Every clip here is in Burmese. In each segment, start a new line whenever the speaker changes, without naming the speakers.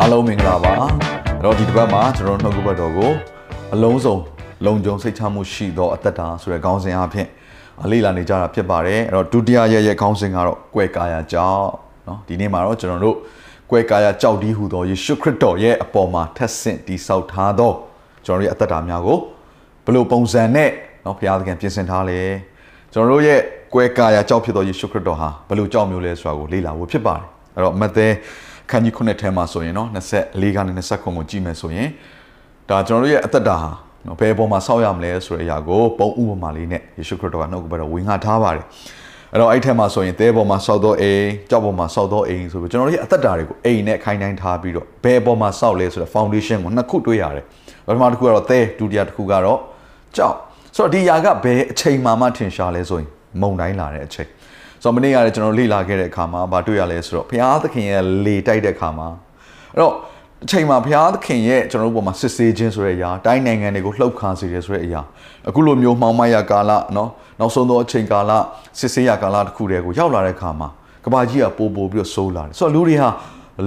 အားလုံးမင်္ဂလာပါအဲ့တော့ဒီတစ်ပတ်မှာကျွန်တော်တို့နှုတ်ကပတ်တော်ကိုအလုံးစုံလုံခြုံစိတ်ချမှုရှိသောအသက်တာဆိုတဲ့ခေါင်းစဉ်အဖြစ်အလေးလာနေကြတာဖြစ်ပါတယ်အဲ့တော့ဒုတိယရဲ့ရဲ့ခေါင်းစဉ်ကတော့ကွဲကာယကြောင့်เนาะဒီနေ့မှာတော့ကျွန်တော်တို့ကွဲကာယကြောက်ဒီဟူသောယေရှုခရစ်တော်ရဲ့အပေါ်မှာထက်ဆင့်တည်ဆောက်ထားသောကျွန်တော်တို့ရဲ့အသက်တာများကိုဘယ်လိုပုံစံနဲ့เนาะဘုရားသခင်ပြင်ဆင်ထားလဲကျွန်တော်တို့ရဲ့ကွဲကာယကြောက်ဖြစ်သောယေရှုခရစ်တော်ဟာဘယ်လိုကြောက်မျိုးလဲဆိုတာကိုလေ့လာဖို့ဖြစ်ပါတယ်အဲ့တော့မဿဲ ခန်းကြီး9ထဲမှာဆိုရင်เนาะ24ကနေ29ကိုကြည့်မယ်ဆိုရင်ဒါကျွန်တော်တို့ရဲ့အသက်တာဟာနော်ဘယ်ပေါ်မှာစောက်ရမလဲဆိုတဲ့အရာကိုပုံဥပမာလေးနဲ့ယေရှုခရစ်တော်ကနှုတ်ကပတ်တော်ဝင်ငါထားပါတယ်အဲ့တော့အဲ့ထက်မှာဆိုရင်သဲပေါ်မှာစောက်တော့အိမ်ကြောက်ပေါ်မှာစောက်တော့အိမ်ဆိုပြီးကျွန်တော်တို့ရဲ့အသက်တာတွေကိုအိမ်နဲ့ခိုင်းတိုင်းထားပြီးတော့ဘယ်ပေါ်မှာစောက်လဲဆိုတဲ့ foundation ကိုနှစ်ခုတွေ့ရတယ်ပထမတစ်ခုကတော့သဲဒုတိယတစ်ခုကတော့ကြောက်ဆိုတော့ဒီຢာကဘယ်အချိန်မှမှထင်ရှားလဲဆိုရင်မုံတိုင်းလာတဲ့အချိန် ဆိုတော့မနေ့ကလည်းကျွန်တော်လေ့လာခဲ့တဲ့အခါမှာဘာတွေ့ရလဲဆိုတော့ဘုရားသခင်ရဲ့လေတိုက်တဲ့အခါမှာအဲ့တော့အချိန်မှာဘုရားသခင်ရဲ့ကျွန်တော်တို့ပေါ်မှာစစ်ဆေးခြင်းဆိုတဲ့အရာတိုင်းနိုင်ငံတွေကိုလှုပ်ခါစေတယ်ဆိုတဲ့အရာအခုလိုမျိုးမှောင်မိုက်ရကာလเนาะနောက်ဆုံးသောအချိန်ကာလစစ်ဆေးရကာလတစ်ခုတည်းကိုရောက်လာတဲ့အခါမှာကဘာကြီးကပိုးပိုးပြီးတော့ဆိုးလာတယ်ဆိုတော့လူတွေဟာ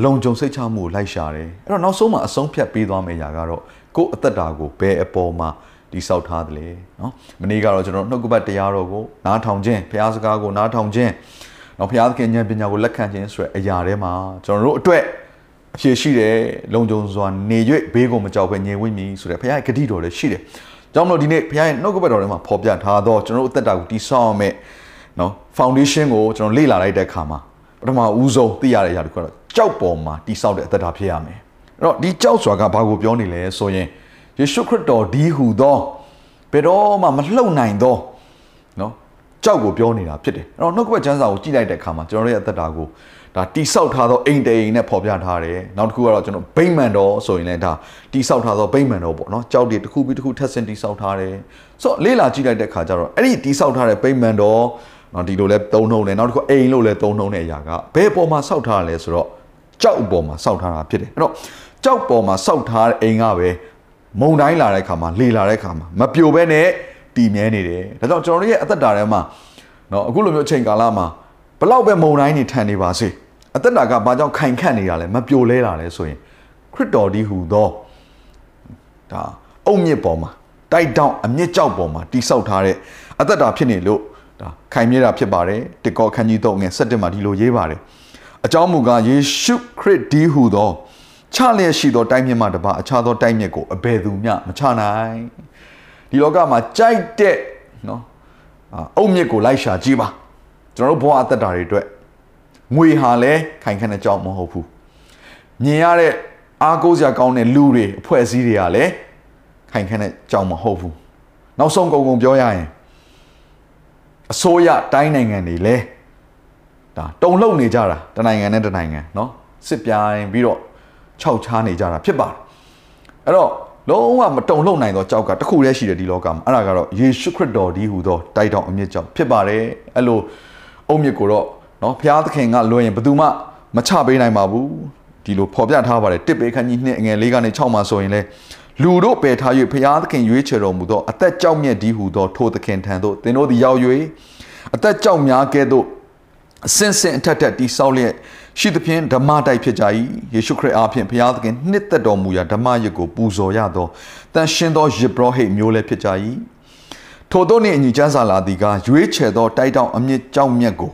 လုံခြုံစိတ်ချမှုကိုလိုက်ရှာတယ်အဲ့တော့နောက်ဆုံးမှာအဆုံးဖြတ်ပေးသွားမယ့်ຢာကတော့ကိုယ့်အသက်တာကိုဘယ်အပေါ်မှာ တိဆောက်ထားတယ်နော်မနေ့ကတော့ကျွန်တော်နှုတ်ကပတ်တရားတော်ကိုနားထောင်ခြင်းဘုရားစကားကိုနားထောင်ခြင်းနော်ဘုရားသခင်ဉာဏ်ပညာကိုလက်ခံခြင်းဆိုတဲ့အရာတွေမှာကျွန်တော်တို့အတွက်အရှိရှိတယ်လုံခြုံစွာနေ၍ဘေးကိုမကြောက်ဘဲငြိမ်ဝိမီဆိုတဲ့ဘုရားရဲ့ဂတိတော်လည်းရှိတယ်ကြောင့်မလို့ဒီနေ့ဘုရားရဲ့နှုတ်ကပတ်တော်ထဲမှာဖော်ပြထားသောကျွန်တော်တို့အသက်တာကိုတည်ဆောက်အောင်မဲ့နော် foundation ကိုကျွန်တော်လေ့လာလိုက်တဲ့အခါမှာပထမဦးဆုံးသိရတဲ့အရာတစ်ခုကတော့ကြောက်ပေါ်မှာတည်ဆောက်တဲ့အသက်တာဖြစ်ရမယ်အဲ့တော့ဒီကြောက်စွာကဘာကိုပြောနေလဲဆိုရင် ယေရှုခရစ်တော်ဒီဟူသောဘယ်တော့မှမလှုပ်နိုင်သောနော်ကြောက်ကိုပြောနေတာဖြစ်တယ်အဲ့တော့နှုတ်ကပတ်ကျမ်းစာကိုကြည့်လိုက်တဲ့အခါမှာကျွန်တော်တို့ရဲ့အသက်တာကိုဒါတိဆောက်ထားသောအိမ်တိမ်နဲ့ဖော်ပြထားတယ်နောက်တစ်ခုကတော့ကျွန်တော်ဗိမ္မာန်တော်ဆိုရင်လည်းဒါတိဆောက်ထားသောဗိမ္မာန်တော်ပေါ့နော်ကြောက်တွေတစ်ခုပြီးတစ်ခုထပ်ဆင့်တိဆောက်ထားတယ်ဆိုတော့လေးလာကြည့်လိုက်တဲ့အခါကျတော့အဲ့ဒီတိဆောက်ထားတဲ့ဗိမ္မာန်တော်နော်ဒီလိုလဲသုံးနှုံးတယ်နောက်တစ်ခုအိမ်လို့လဲသုံးနှုံးတဲ့အရာကဘယ်ပေါ်မှာဆောက်ထားရလဲဆိုတော့ကြောက်ပေါ်မှာဆောက်ထားတာဖြစ်တယ်အဲ့တော့ကြောက်ပေါ်မှာဆောက်ထားတဲ့အိမ်ကပဲ မုံတိုင်းလာတဲ့အခါမှာလေလာတဲ့အခါမှာမပြိုဘဲနဲ့တည်မြဲနေတယ်ဒါကြောင့်ကျွန်တော်တို့ရဲ့အသက်တာထဲမှာနော်အခုလိုမျိုးအချိန်ကာလမှာဘလောက်ပဲမုံတိုင်းနေထန်နေပါစေအသက်တာကဘာကြောင့်ခိုင်ခန့်နေတာလဲမပြိုလဲတာလဲဆိုရင်ခရစ်တော်ဒီဟူသောဒါအုံမြစ်ပေါ်မှာတိုက်တောင်အမြင့်ကြောက်ပေါ်မှာတိဆောက်ထားတဲ့အသက်တာဖြစ်နေလို့ဒါခိုင်မြဲတာဖြစ်ပါတယ်တကောခန်းကြီးတော့ငယ်7မှာဒီလိုရေးပါတယ်အကြောင်းမူကားယေရှုခရစ်ဒီဟူသော ချလျက်ရှိသောတိုင်းမြစ်မှတပါအခြားသောတိုင်းမြစ်ကိုအဘယ်သူမျှမချနိုင်ဒီလောကမှာကြိုက်တဲ့နော်အုံမြစ်ကိုလိုက်ရှာကြည့်ပါကျွန်တော်တို့ဘဝအသက်တာတွေအတွက်ငွေဟာလည်းခိုင်ခန့်တဲ့ကြောင်းမဟုတ်ဘူးမြင်ရတဲ့အားကိုးစရာကောင်းတဲ့လူတွေအဖွဲ့အစည်းတွေကလည်းခိုင်ခန့်တဲ့ကြောင်းမဟုတ်ဘူးနောက်ဆုံးကုန်ကုန်ပြောရရင်အစိုးရတိုင်းနိုင်ငံတွေလည်းဒါတုံလှုပ်နေကြတာတနိုင်ငံနဲ့တနိုင်ငံเนาะစစ်ပြိုင်ပြီးတော့ ခြောက်ချားနေကြတာဖြစ်ပါတယ်အဲ့တော့လုံးဝမတုံ့လှုပ်နိုင်သောကြောက်ကတစ်ခုတည်းရှိတယ်ဒီလောကမှာအဲ့ဒါကတော့ယေရှုခရစ်တော်ဒီဟူသောတိုက်တောင်အမြင့်ကြောင့်ဖြစ်ပါတယ်အဲ့လိုအုံမြစ်ကိုတော့နော်ဘုရားသခင်ကလွှဲရင်ဘယ်သူမှမချပေးနိုင်ပါဘူးဒီလိုဖော်ပြထားပါတယ်တစ်ပေခန်းကြီးနှစ်အငယ်၄ကနေ၆မှာဆိုရင်လေလူတို့ပယ်ထား၍ဘုရားသခင်ရွေးချယ်တော်မူသောအသက်ကြောက်မြတ်ဒီဟူသောထိုသခင်ထံသို့သင်တို့သည်ရောက်၍အသက်ကြောက်များကဲ့သို့အစင်စင်အထက်ထက်တိဆောက်လျက် ရှိသဖြင့်ဓမ္မတိုက်ဖြစ်ကြ၏ယေရှုခရစ်အားဖြင့်ဘုရားသခင်နှစ်သက်တော်မူရာဓမ္မရစ်ကိုပူဇော်ရသောတန်ရှင်သောယေဘရဟိတ်မျိုးလည်းဖြစ်ကြ၏ထို့သောနှင့်အညီကျမ်းစာလာသည်ကရွေးချယ်သောတိုက်တောင်အမြင့်ကြောက်မြတ်ကို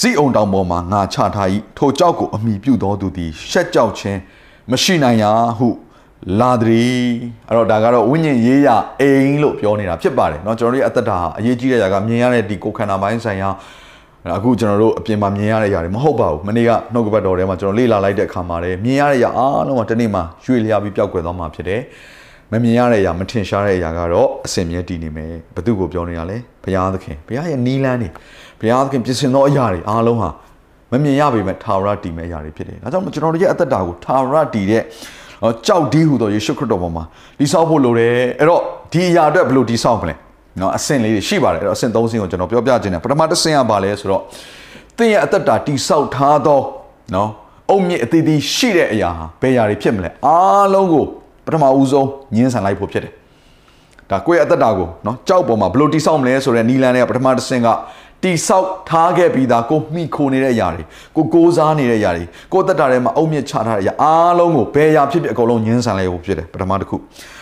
စီအုံတောင်ပေါ်မှာငါချထား၏ထိုကြောက်ကိုအမိပြုသောသူသည်ရှက်ကြောက်ခြင်းမရှိနိုင်ရာဟုလာသည်အဲ့တော့ဒါကတော့ဝိညာဉ်ရေးရအိမ်လို့ပြောနေတာဖြစ်ပါတယ်เนาะကျွန်တော်တို့ရဲ့အသက်တာဟာအရေးကြီးတဲ့ຢာကမြင်ရတဲ့ဒီကိုယ်ခန္ဓာပိုင်းဆိုင်ရာ အခုကျွန်တော်တို့အပြင်မှာမြင်ရတဲ့အရာတွေမဟုတ်ပါဘူးမနေ့ကနှုတ်ကပတ်တော်ထဲမှာကျွန်တော်လေ့လာလိုက်တဲ့အခါမှာလည်းမြင်ရတဲ့အရာအားလုံးကတနေ့မှာရွေလျားပြီးပျောက်ကွယ်သွားမှာဖြစ်တယ်မမြင်ရတဲ့အရာမထင်ရှားတဲ့အရာကတော့အစင်မြဲတည်နေမယ်ဘု து ကိုပြောနေတာလေဘုရားသခင်ဘုရားရဲ့နီးလန်းနေဘုရားသခင်ပြင်ဆင်သောအရာတွေအားလုံးဟာမမြင်ရပေမဲ့ထာဝရတည်မဲ့အရာတွေဖြစ်တယ်ဒါကြောင့်ကျွန်တော်တို့ရဲ့အသက်တာကိုထာဝရတည်တဲ့ကြောက်ဒီဟူသောယေရှုခရစ်တော်ပေါ်မှာတည်ဆောက်ဖို့လိုတယ်အဲ့တော့ဒီအရာအတွက်ဘယ်လိုတည်ဆောက်မလဲ နော်အဆင့်လေးတွေရှိပါတယ်အဲ့တော့အဆင့်၃ဆင့်ကိုကျွန်တော်ပြောပြခြင်းတယ်ပထမတစ်ဆင့်ကဘာလဲဆိုတော့သင်ရဲ့အသက်တာတိဆောက်ထားသောနော်အုံမြင့်အသေးသေးရှိတဲ့အရာဟာဘယ်အရာတွေဖြစ်မလဲအားလုံးကိုပထမဦးဆုံးညှင်းဆန်လိုက်ဖို့ဖြစ်တယ်ဒါကိုယ့်ရဲ့အသက်တာကိုနော်ကြောက်ပေါ်မှာဘယ်လိုတိဆောက်မလဲဆိုတဲ့နီလန်တွေကပထမတစ်ဆင့်က တိဆောက်ထားခဲ့ပြီးသားကိုမိခိုနေတဲ့အရာတွေကိုကိုးစားနေတဲ့အရာတွေကိုယ့်သက်တာထဲမှာအုံမြင့်ချထားတဲ့အရာအားလုံးကိုဘယ်အရာဖြစ်ဖြစ်အကုန်လုံးညှင်းဆန်လိုက်ဖို့ဖြစ်တယ်ပထမတစ်ခု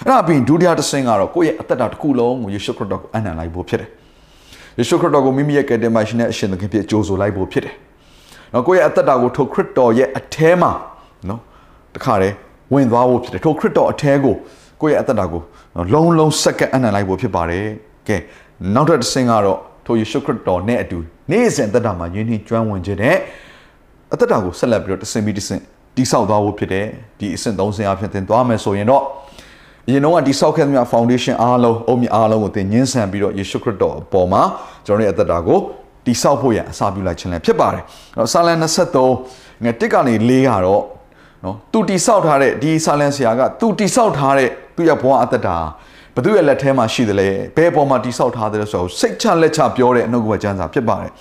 အဲ့ဒါပြီးဒုတိယတစ်ဆင့်ကတော့ကိုယ့်ရဲ့အသက်တာတစ်ခုလုံးကိုယေရှုခရစ်တော်ကိုအနံလိုက်ဖို့ဖြစ်တယ်ယေရှုခရစ်တော်ကိုမိမိရဲ့ကယ်တင်ပါရှင်နဲ့အရှင်သခင်ဖြစ်ကြိုးဆိုလိုက်ဖို့ဖြစ်တယ်နော်ကိုယ့်ရဲ့အသက်တာကိုထိုခရစ်တော်ရဲ့အထဲမှာနော်တခါတည်းဝင်သွားဖို့ဖြစ်တယ်ထိုခရစ်တော်အထဲကိုကိုယ့်ရဲ့အသက်တာကိုလုံးလုံးစက္ကန့်အနံလိုက်ဖို့ဖြစ်ပါတယ်ကဲနောက်တစ်ဆင့်ကတော့ ထိုယေရှုခရစ်တော်နဲ့အတူနေ့စဉ်အသက်တာမှာယဉ်နှင်းကျွမ်းဝင်ခြင်းနဲ့အသက်တာကိုဆက်လက်ပြီးတော့တစ်ဆင့်ပြီးတစ်ဆင့်တိဆောက်သွားဖို့ဖြစ်တယ်ဒီအဆင့်၃ဆင့်အဖြစ်သင်သွားမယ်ဆိုရင်တော့အရင်တော့ကတိဆောက်ခဲ့သမျှ foundation အားလုံးအုံမြအားလုံးကိုသင်ညှင်းဆန်ပြီးတော့ယေရှုခရစ်တော်အပေါ်မှာကျွန်တော်ရဲ့အသက်တာကိုတိဆောက်ဖို့ရန်အစာပြုလိုက်ခြင်းလည်းဖြစ်ပါတယ်။အဲ့တော့စာလံ23ငွေ1ကနေ4ကတော့နော်သူတိဆောက်ထားတဲ့ဒီစာလံဆရာကသူတိဆောက်ထားတဲ့သူ့ရဲ့ဘဝအသက်တာ ဘသူရဲ့လက်ထဲမှာရှိတယ်လေဘယ်ပေါ်မှာတိဆောက်ထားတယ်ဆိုတော့စိတ်ချလက်ချပြောတဲ့အနှုတ်ကပကျမ်းစာဖြစ်ပါတယ်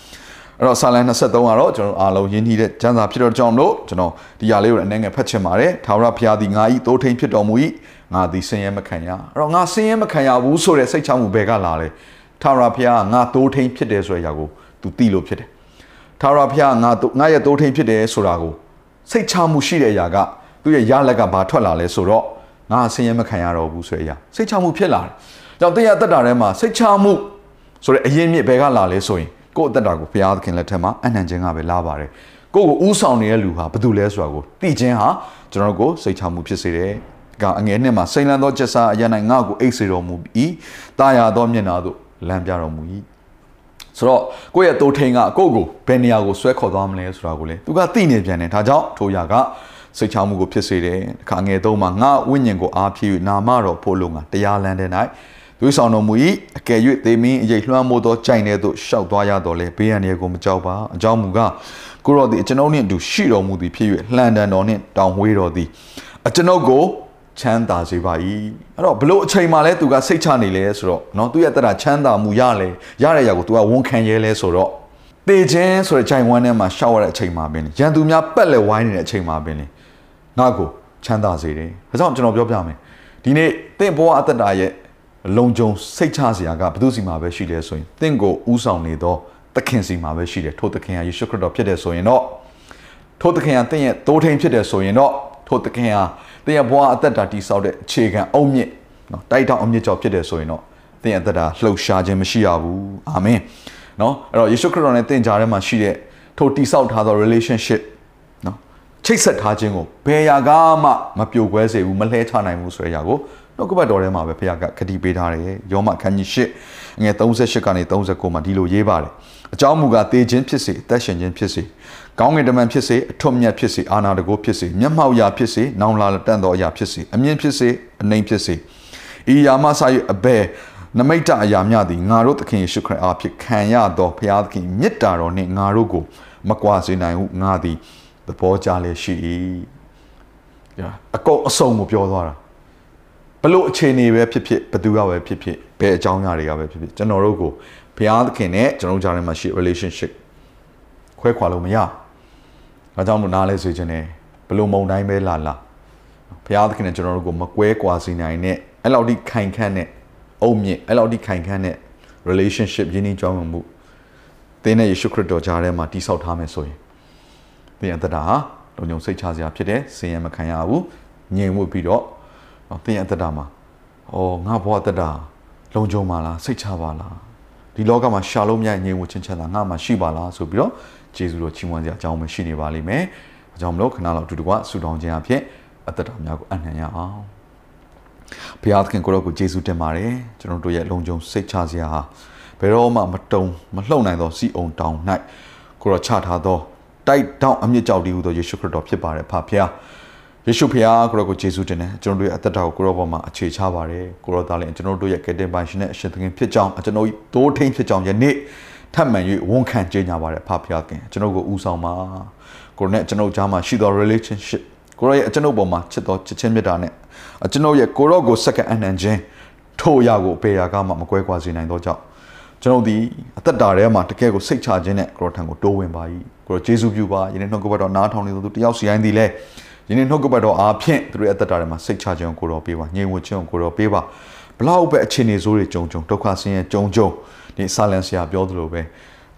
အဲ့တော့စာလံ23ကတော့ကျွန်တော်အားလုံးယဉ်ကျေးတဲ့ကျမ်းစာဖြစ်တော့ကြောင့်လို့ကျွန်တော်ဒီຢာလေးကိုအနေငယ်ဖတ်ချင်ပါတယ်ထာဝရဘုရားသည်ငါဤသိုးထိန်ဖြစ်တော်မူ၏ငါသည်ဆင်းရဲမခံရအဲ့တော့ငါဆင်းရဲမခံရဘူးဆိုတဲ့စိတ်ချမှုဘယ်ကလာလဲထာဝရဘုရားငါသိုးထိန်ဖြစ်တယ်ဆိုတဲ့အရာကိုသူသိလို့ဖြစ်တယ်ထာဝရဘုရားငါငါရဲ့သိုးထိန်ဖြစ်တယ်ဆိုတာကိုစိတ်ချမှုရှိတဲ့အရာကသူ့ရဲ့ရလက်ကဘာထွက်လာလဲဆိုတော့ ငါဆင်းရဲမခံရတော့ဘူးဆိုတဲ့အရာစိတ်ချမှုဖြစ်လာတယ်။ကြောင့်တရားတက်တာထဲမှာစိတ်ချမှုဆိုတဲ့အရင်မြစ်ဘယ်ကလာလဲဆိုရင်ကိုယ့်အသက်တာကိုဘုရားသခင်လက်ထက်မှာအနှံခြင်းကပဲလာပါတယ်။ကိုယ့်ကိုဥဆောင်နေတဲ့လူဟာဘယ်သူလဲဆိုတာကိုသိခြင်းဟာကျွန်တော်တို့ကိုစိတ်ချမှုဖြစ်စေတယ်။ကအငယ်နှစ်မှာစိန်လန်းသောချက်စားအရ၌ငါ့ကိုအိတ်စေတော်မူ၏။တာယာသောမျက်နာသို့လမ်းပြတော်မူ၏။ဆိုတော့ကိုယ့်ရဲ့တိုးထိန်ကကိုယ့်ကိုဘယ်နေရာကိုဆွဲခေါ်သွားမလဲဆိုတာကိုလေသူကသိနေပြန်တယ်ဒါကြောင့်ထိုရာက စိတ်ချမှုကိုဖြစ်စေတယ်။အခါငယ်သုံးမှာငါဝိညာဉ်ကိုအားဖြည့်၍နာမတော်ဖို့လုံကတရားလမ်းတဲ့၌သွေးဆောင်တော်မူ၏အကယ်၍သေမင်းအရေးလွှမ်းမိုးသောကြိုင်တဲ့သို့ရှောက်သွားရတော်လဲဘေးရန်တွေကိုမကြောက်ပါအကြောင်းမူကားကိုရောသည်ကျွန်ုပ်နှင့်အတူရှိတော်မူသည်ဖြစ်၍လှန်တန်တော်နှင့်တောင်ဝေးတော်သည်အကျွန်ုပ်ကိုချမ်းသာစေပါ၏အဲ့တော့ဘလို့အချိန်မှလဲသူကစိတ်ချနေလဲဆိုတော့เนาะသူရဲ့တရချမ်းသာမှုရလဲရတဲ့ຢာကိုသူကဝန်ခံရဲလဲဆိုတော့တေခြင်းဆိုတဲ့ဂျိုင်ဝမ်းထဲမှာရှောက်ရတဲ့အချိန်မှာပင်ရန်သူများပက်လက်ဝိုင်းနေတဲ့အချိန်မှာပင်လေ ငါ့ကိုချမ်းသာစေတယ်ဒါကြောင့်ကျွန်တော်ပြောပြမယ်ဒီနေ့တင့်ဘဝအသက်တာရဲ့လုံခြုံစိတ်ချစရာကဘယ်သူစီမှာပဲရှိလဲဆိုရင်တင့်ကိုဥဆောင်နေသောသခင်စီမှာပဲရှိတယ်ထို့သခင်ဟာယေရှုခရစ်တော်ဖြစ်တယ်ဆိုရင်တော့ထို့သခင်ဟာတင့်ရဲ့သိုးထိန်ဖြစ်တယ်ဆိုရင်တော့ထို့သခင်ဟာတင့်ရဲ့ဘဝအသက်တာတည်ဆောက်တဲ့အခြေခံအုံမြင့်နော်တိုက်တောင်အမြင့်ကြောင့်ဖြစ်တယ်ဆိုရင်တော့တင့်ရဲ့အသက်တာလှုပ်ရှားခြင်းမရှိရဘူးအာမင်နော်အဲ့တော့ယေရှုခရစ်တော်နဲ့တင့်ကြားထဲမှာရှိတဲ့ထို့တည်ဆောက်ထားသော relationship နော် ချိတ်ဆက်ထားခြင်းကိုဘယ်ရာကမှမပြိုကွဲစေဘူးမလှဲချနိုင်ဘူးဆိုတဲ့အရာကိုနှုတ်ကပတ်တော်ထဲမှာပဲဘုရားကခတိပေးထားတယ်ယောမအခန်းကြီး၈ငွေ38ကနေ39မှာဒီလိုရေးပါတယ်အကြောင်းမူကားတေခြင်းဖြစ်စေအသက်ရှင်ခြင်းဖြစ်စေကောင်းကင်တမန်ဖြစ်စေအထွတ်မြတ်ဖြစ်စေအာနာတကိုဖြစ်စေမျက်မှောက်ရာဖြစ်စေနောင်လာတန်သောအရာဖြစ်စေအမြင့်ဖြစ်စေအနှိမ်ဖြစ်စေဤယာမဆာ၍အဘယ်နမိတ်တအရာမြသည်ငါတို့သခင်ယေရှုခရစ်အားဖြင့်ခံရသောဘုရားသခင်မြတ်တာတော်နှင့်ငါတို့ကိုမကွာစေနိုင်ဟုငါသည် သဘောကြလျက်ရှိ၏အကုန်အစုံကိုပြောသွားတာဘလို့အခြေအနေပဲဖြစ်ဖြစ်ဘသူကပဲဖြစ်ဖြစ်ဘယ်အကြောင်းအရာတွေကပဲဖြစ်ဖြစ်ကျွန်တော်တို့ကိုဘုရားသခင်နဲ့ကျွန်တော်ကြားထဲမှာရှိ relationship ခွဲခွာလို့မရ။ဒါကြောင့်မို့နားလဲစေခြင်းနဲ့ဘလို့မုံတိုင်းပဲလာလာဘုရားသခင်နဲ့ကျွန်တော်တို့ကိုမကွဲကွာစေနိုင်နဲ့အဲ့လောက်ထိခိုင်ခန့်တဲ့အုံမြင့်အဲ့လောက်ထိခိုင်ခန့်တဲ့ relationship ရင်းနှီးကြောင်းမှုသင်နဲ့ယေရှုခရစ်တော်ကြားထဲမှာတိဆောက်ထားမယ်ဆိုရင် သင်အသက်တာဟာလုံခြုံစိတ်ချစရာဖြစ်တယ်ဆင်းရဲမခံရဘူးငြိမ်ဝတ်ပြီးတော့သင်ရဲ့အသက်တာမှာအော်ငါဘဝအသက်တာလုံခြုံပါလားစိတ်ချပါလားဒီလောကမှာရှာလို့မရငြိမ်ဝတ်ချင်းချမ်းသာငါမှရှိပါလားဆိုပြီးတော့ဂျေဇုတော်ချီးမွမ်းစရာအကြောင်းပဲရှိနေပါလိမ့်မယ်အကြောင်းမလို့ခဏလောက်အတူတကွဆူတောင်းခြင်းအဖြစ်အသက်တာများကိုအနှံ့ရအောင်ဘုရားသခင်ကိုရောကိုဂျေဇုတင်ပါတယ်ကျွန်တော်တို့ရဲ့လုံခြုံစိတ်ချစရာဟာဘယ်တော့မှမတုံမလှုပ်နိုင်သောစီအောင်တောင်၌ကိုရောချထားသော တိုက်တောင်အမြင့်ကြောက်တည်ဟူသောယေရှုခရစ်တော်ဖြစ်ပါတယ်ဖဖျားယေရှုဖျားကိုရောကိုယေရှုတင်တယ်ကျွန်တော်တို့ရဲ့အသက်တာကိုကိုရောပေါ်မှာအခြေချပါတယ်ကိုရောသားလည်းကျွန်တော်တို့ရဲ့ကယ်တင်ပိုင်ရှင်နဲ့အရှင်သခင်ဖြစ်ကြောင်းကျွန်တော်တို့တိုးထိန်ဖြစ်ကြောင်းယနေ့ထပ်မံ၍ဝန်ခံကြေညာပါတယ်ဖဖျားခင်ကျွန်တော်ကိုဦးဆောင်ပါကိုရောနဲ့ကျွန်တော်ကြားမှာရှိသော relationship ကိုရောရဲ့အကျွန်ုပ်ပေါ်မှာချစ်တော်ချစ်ချင်းမြတ်တာနဲ့အကျွန်ုပ်ရဲ့ကိုရောကိုစက္ကန့်အနှံခြင်းထို့အရာကိုပေရာကမှမကွဲကွာစေနိုင်သောကြောင့် ကျွန်ုပ်ဒီအသက်တာထဲမှာတကယ်ကိုစိတ်ချခြင်းနဲ့ကိုရောထံကိုတိုးဝင်ပါ၏ကိုရောယေရှုပြုပါယနေ့နှုတ်ကပတ်တော်နားထောင်နေသူတယောက်စီတိုင်းဒီလဲယနေ့နှုတ်ကပတ်တော်အားဖြင့်သူတို့ရဲ့အသက်တာထဲမှာစိတ်ချခြင်းကိုကိုရောပေးပါငြိမ်ဝှက်ခြင်းကိုကိုရောပေးပါဘလောက်ပဲအခြေအနေဆိုးတွေကြုံကြုံဒုက္ခဆင်းရဲကြုံကြုံဒီဆာလန်ဆရာပြောသလိုပဲ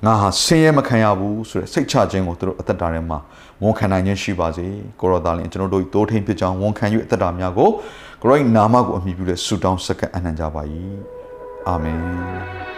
ငါဟာဆင်းရဲမခံရဘူးဆိုတဲ့စိတ်ချခြင်းကိုသူတို့အသက်တာထဲမှာဝန်ခံနိုင်ခြင်းရှိပါစေကိုရောသားလင်ကျွန်တော်တို့တိုးထိန်ဖြစ်ကြောင်းဝန်ခံ၍အသက်တာများကိုကိုရောနာမကိုအမိပြုတဲ့ဆုတောင်းစက္ကအနံ့ကြပါ၏အာမင်